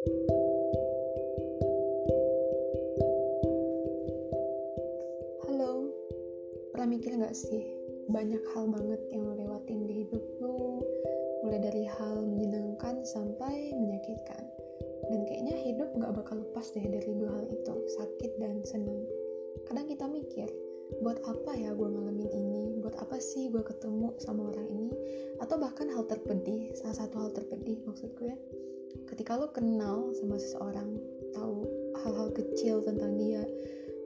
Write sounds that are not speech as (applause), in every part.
Halo, pernah mikir gak sih banyak hal banget yang lo lewatin di hidup lo mulai dari hal menyenangkan sampai menyakitkan. Dan kayaknya hidup gak bakal lepas deh dari dua hal itu sakit dan senang. Kadang kita mikir buat apa ya gue ngalamin ini? Buat apa sih gue ketemu sama orang ini? Atau bahkan hal terpedih salah satu hal terpedih maksud gue ketika lo kenal sama seseorang tahu hal-hal kecil tentang dia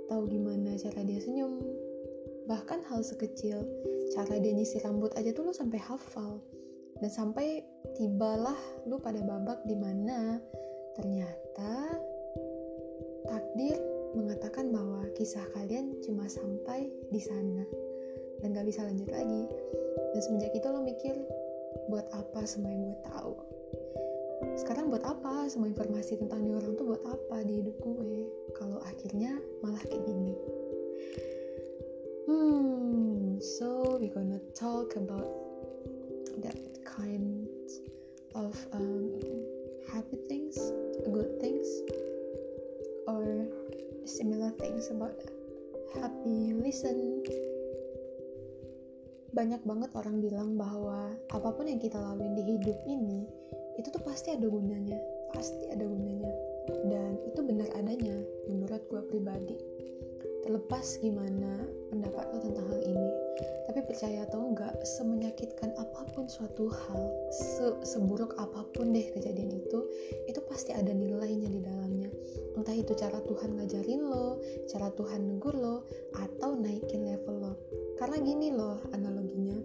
tahu gimana cara dia senyum bahkan hal sekecil cara dia nyisir rambut aja tuh lo sampai hafal. Dan sampai tibalah lo pada babak di mana ternyata takdir mengatakan bahwa kisah kalian cuma sampai di sana dan gak bisa lanjut lagi. Dan semenjak itu lo mikir buat apa semua yang gue tahu sekarang buat apa? Semua informasi tentang dia orang tuh buat apa di hidup gue? Kalau akhirnya malah kayak gini. Hmm so we gonna talk about that kind of um, happy things good things or similar things about happy listen. Banyak banget orang bilang bahwa apa pun yang kita lalui di hidup ini itu tuh pasti ada gunanya. Pasti ada gunanya. Dan itu benar adanya menurut gue pribadi. Terlepas gimana pendapat lo tentang hal ini tapi percaya atau enggak semenyakitkan apa pun suatu hal se seburuk apa pun deh kejadian itu itu pasti ada nilainya di dalamnya. Entah itu cara Tuhan ngajarin lo cara Tuhan negur lo atau naikin level lo. Karena gini loh analoginya.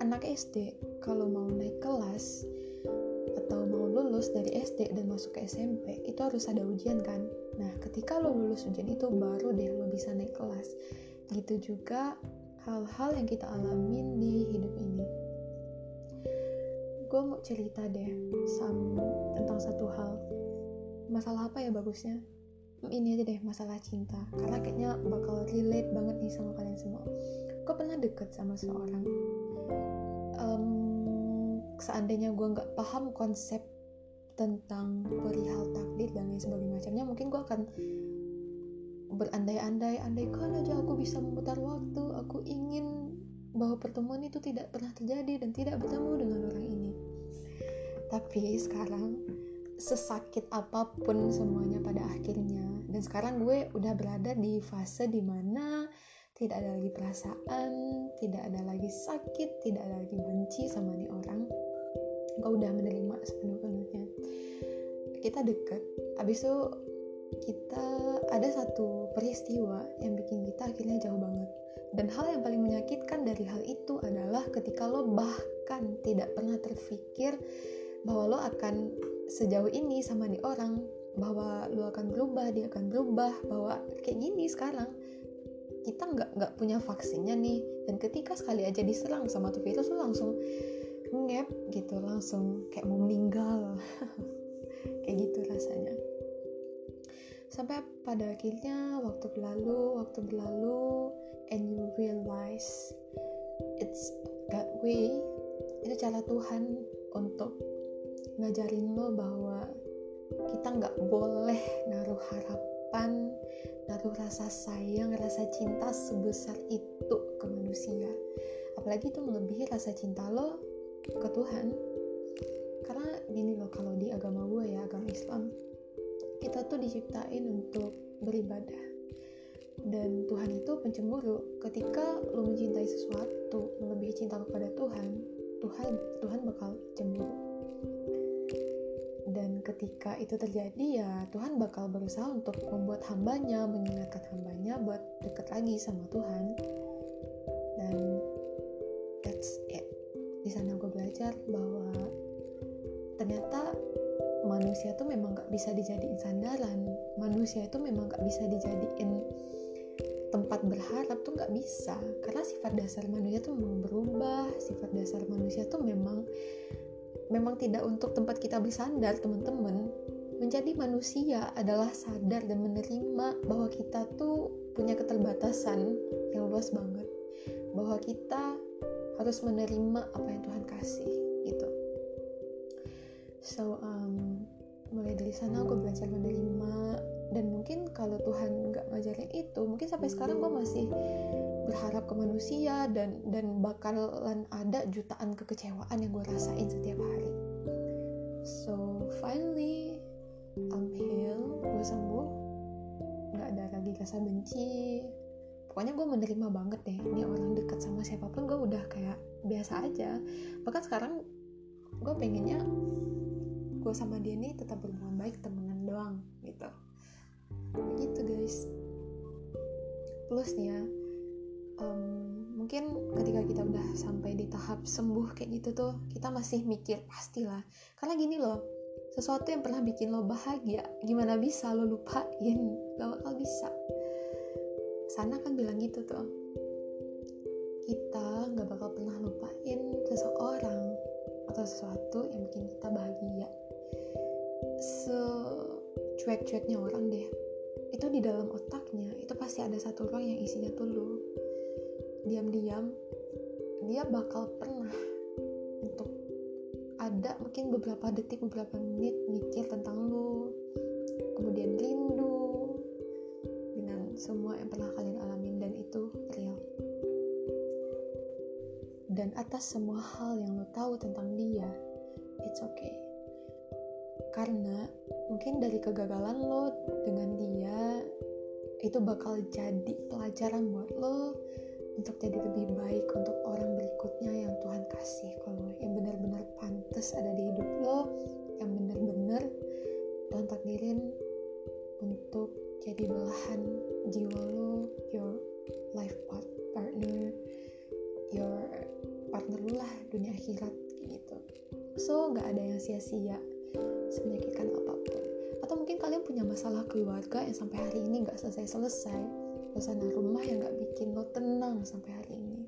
Anak SD kalau mau naik kelas atau mau lulus dari SD dan masuk ke SMP itu harus ada ujian kan? Nah ketika lo lulus ujian itu baru deh lo bisa naik kelas. Gitu juga hal-hal yang kita alamin di hidup ini. Gue mau cerita deh sama tentang satu hal. Masalah apa ya bagusnya? Ini aja deh masalah cinta. Karena kayaknya bakal relate banget nih sama kalian semua. Gue pernah deket sama seorang seandainya gue nggak paham konsep tentang perihal takdir dan lain sebagainya macamnya mungkin gue akan berandai-andai andaikan aja aku bisa memutar waktu aku ingin bahwa pertemuan itu tidak pernah terjadi dan tidak bertemu dengan orang ini. Tapi sekarang sesakit apa pun semuanya pada akhirnya dan sekarang gue udah berada di fase di mana tidak ada lagi perasaan tidak ada lagi sakit tidak ada lagi benci sama nih orang gue udah menerima sepenuh-penuhnya. Kita deket abis itu kita ada satu peristiwa yang bikin kita akhirnya jauh banget. Dan hal yang paling menyakitkan dari hal itu adalah ketika lo bahkan tidak pernah terpikir bahwa lo akan sejauh ini sama nih orang bahwa lo akan berubah dia akan berubah bahwa kayak gini sekarang kita nggak nggak punya vaksinnya nih. Dan ketika sekali aja diserang sama tuh virus lo langsung ngep gitu langsung kayak mau meninggal. (laughs) Kayak gitu rasanya. Sampai pada akhirnya waktu berlalu waktu berlalu and you realize it's that way. Itu cara Tuhan untuk ngajarin lo bahwa kita nggak boleh naruh harapan naruh rasa sayang rasa cinta sebesar itu ke manusia. Apalagi itu melebihi rasa cinta lo ke Tuhan. Karena gini loh kalau di agama gue ya agama Islam kita tuh diciptain untuk beribadah. Dan Tuhan itu pencemburu. Ketika lo mencintai sesuatu melebihi cinta kepada Tuhan Tuhan Tuhan bakal cemburu dan ketika itu terjadi ya Tuhan bakal berusaha untuk membuat hambanya mengingatkan hambanya buat deket lagi sama Tuhan. Dan that's it. Di sana gue belajar bahwa ternyata manusia tuh memang gak bisa dijadiin sandaran. Manusia itu memang gak bisa dijadiin tempat berharap tuh gak bisa. Karena sifat dasar manusia tuh memang berubah sifat dasar manusia tuh memang memang tidak untuk tempat kita bersandar teman-teman. Menjadi manusia adalah sadar dan menerima bahwa kita tuh punya keterbatasan yang luas banget. Bahwa kita harus menerima apa yang Tuhan kasih gitu. So um, mulai sana gue belajar menerima. Dan mungkin kalau Tuhan nggak ngajarin itu mungkin sampai sekarang gue masih berharap ke manusia dan dan bakalan ada jutaan kekecewaan yang gue rasain setiap hari. So finally I'm healed gue sembuh. Nggak ada lagi rasa benci. Pokoknya gue menerima banget deh ini orang dekat sama siapa pun gue udah kayak biasa aja. Bahkan sekarang gue pengennya gue sama dia nih tetap berhubungan baik temenan doang gitu. Gitu guys. Plus nih ya um, mungkin ketika kita udah sampai di tahap sembuh kayak gitu tuh kita masih mikir pastilah. Karena gini loh sesuatu yang pernah bikin lo bahagia gimana bisa lo lupain? Gak bakal bisa. Sana kan bilang gitu tuh. Kita gak bakal pernah lupain seseorang atau sesuatu yang bikin kita bahagia. Secuek-cueknya orang deh. Itu di dalam otaknya itu pasti ada satu ruang yang isinya tuh lu diam-diam dia bakal pernah untuk ada mungkin beberapa detik beberapa menit mikir tentang lu kemudian rindu dengan semua yang pernah kalian alamin dan itu real. Dan atas semua hal yang lo tahu tentang dia it's okay. Karena mungkin dari kegagalan lo dengan dia itu bakal jadi pelajaran buat lo untuk jadi lebih baik untuk orang berikutnya yang Tuhan kasih. Kalau yang benar-benar pantas ada di hidup lo yang benar-benar Tuhan takdirin untuk jadi belahan jiwa lo your life partner your partner lo lah dunia akhirat gitu. So nggak ada yang sia-sia semenyakitkan apa pun. Atau mungkin kalian punya masalah keluarga yang sampai hari ini nggak selesai-selesai suasana rumah yang nggak bikin lo tenang sampai hari ini.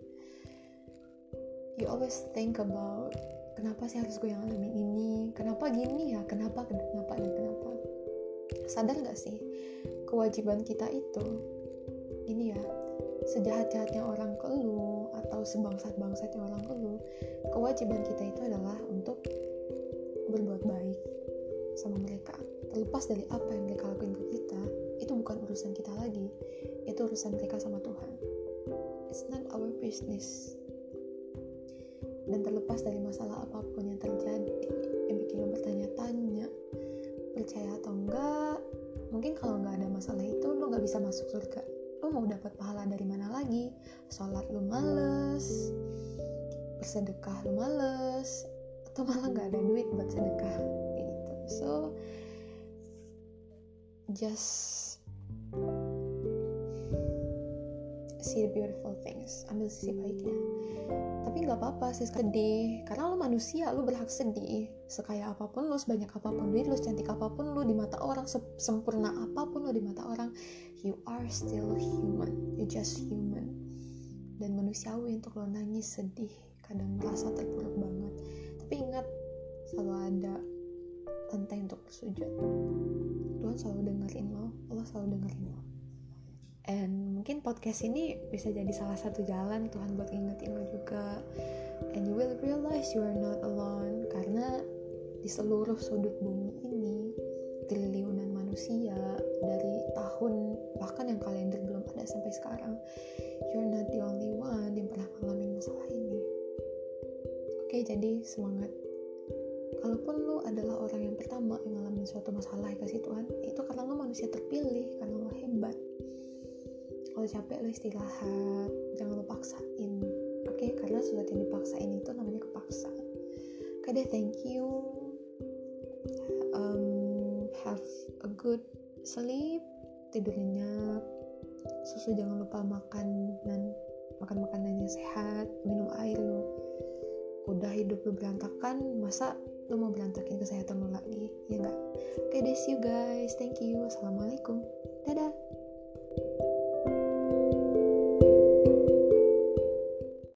You always think about kenapa sih harus gue yang ngalamin ini? Kenapa gini ya? Kenapa kenapa dan kenapa? Sadar nggak sih kewajiban kita itu? Ini ya sejahat-jahatnya orang ke lu atau sebangsat-bangsatnya orang ke lu kewajiban kita itu adalah untuk berbuat baik sama mereka. Terlepas dari apa yang mereka lakuin ke kita itu bukan urusan kita itu urusan mereka sama Tuhan. It's not our business. Dan terlepas dari masalah apa pun yang terjadi yang bikin lo bertanya-tanya percaya atau enggak mungkin kalau nggak ada masalah itu lo nggak bisa masuk surga. Lo mau dapat pahala dari mana lagi? Sholat lo males bersedekah lo males atau malah nggak ada duit buat sedekah gitu. So just see the beautiful things. Ambil sisi baiknya. Tapi nggak apa-apa sih sedih. Karena lo manusia lo berhak sedih. Sekaya apa pun lo sebanyak apa pun duit lo secantik apa pun lo di mata orang sempurna apa pun lo di mata orang you are still human. You just human. Dan manusiawi untuk lo nangis sedih kadang merasa terpuruk banget. Tapi ingat selalu ada lantai untuk bersujud Tuhan selalu dengerin lo Allah selalu dengerin lo and mungkin podcast ini bisa jadi salah satu jalan Tuhan buat ingetin lo juga and you will realize you are not alone karena di seluruh sudut bumi ini triliunan manusia dari tahun bahkan yang kalender belum ada sampai sekarang you're not the only one yang pernah ngalamin masalah ini Oke, jadi semangat. Kalaupun lu adalah orang yang pertama yang ngalamin suatu masalah ya kasih Tuhan, itu karena lu manusia terpilih, karena lu hebat. Kalau capek lu istirahat, jangan lu paksain. Oke, karena sesuatu yang dipaksain itu namanya kepaksa. Deh, thank you. Um, have a good sleep, tidur nyenyak. Susu jangan lupa makan dan makan makanan yang sehat, minum air lu udah hidup lu berantakan masa lu mau berantakin kesehatan lu lagi ya enggak oke okay, see you guys thank you assalamualaikum dadah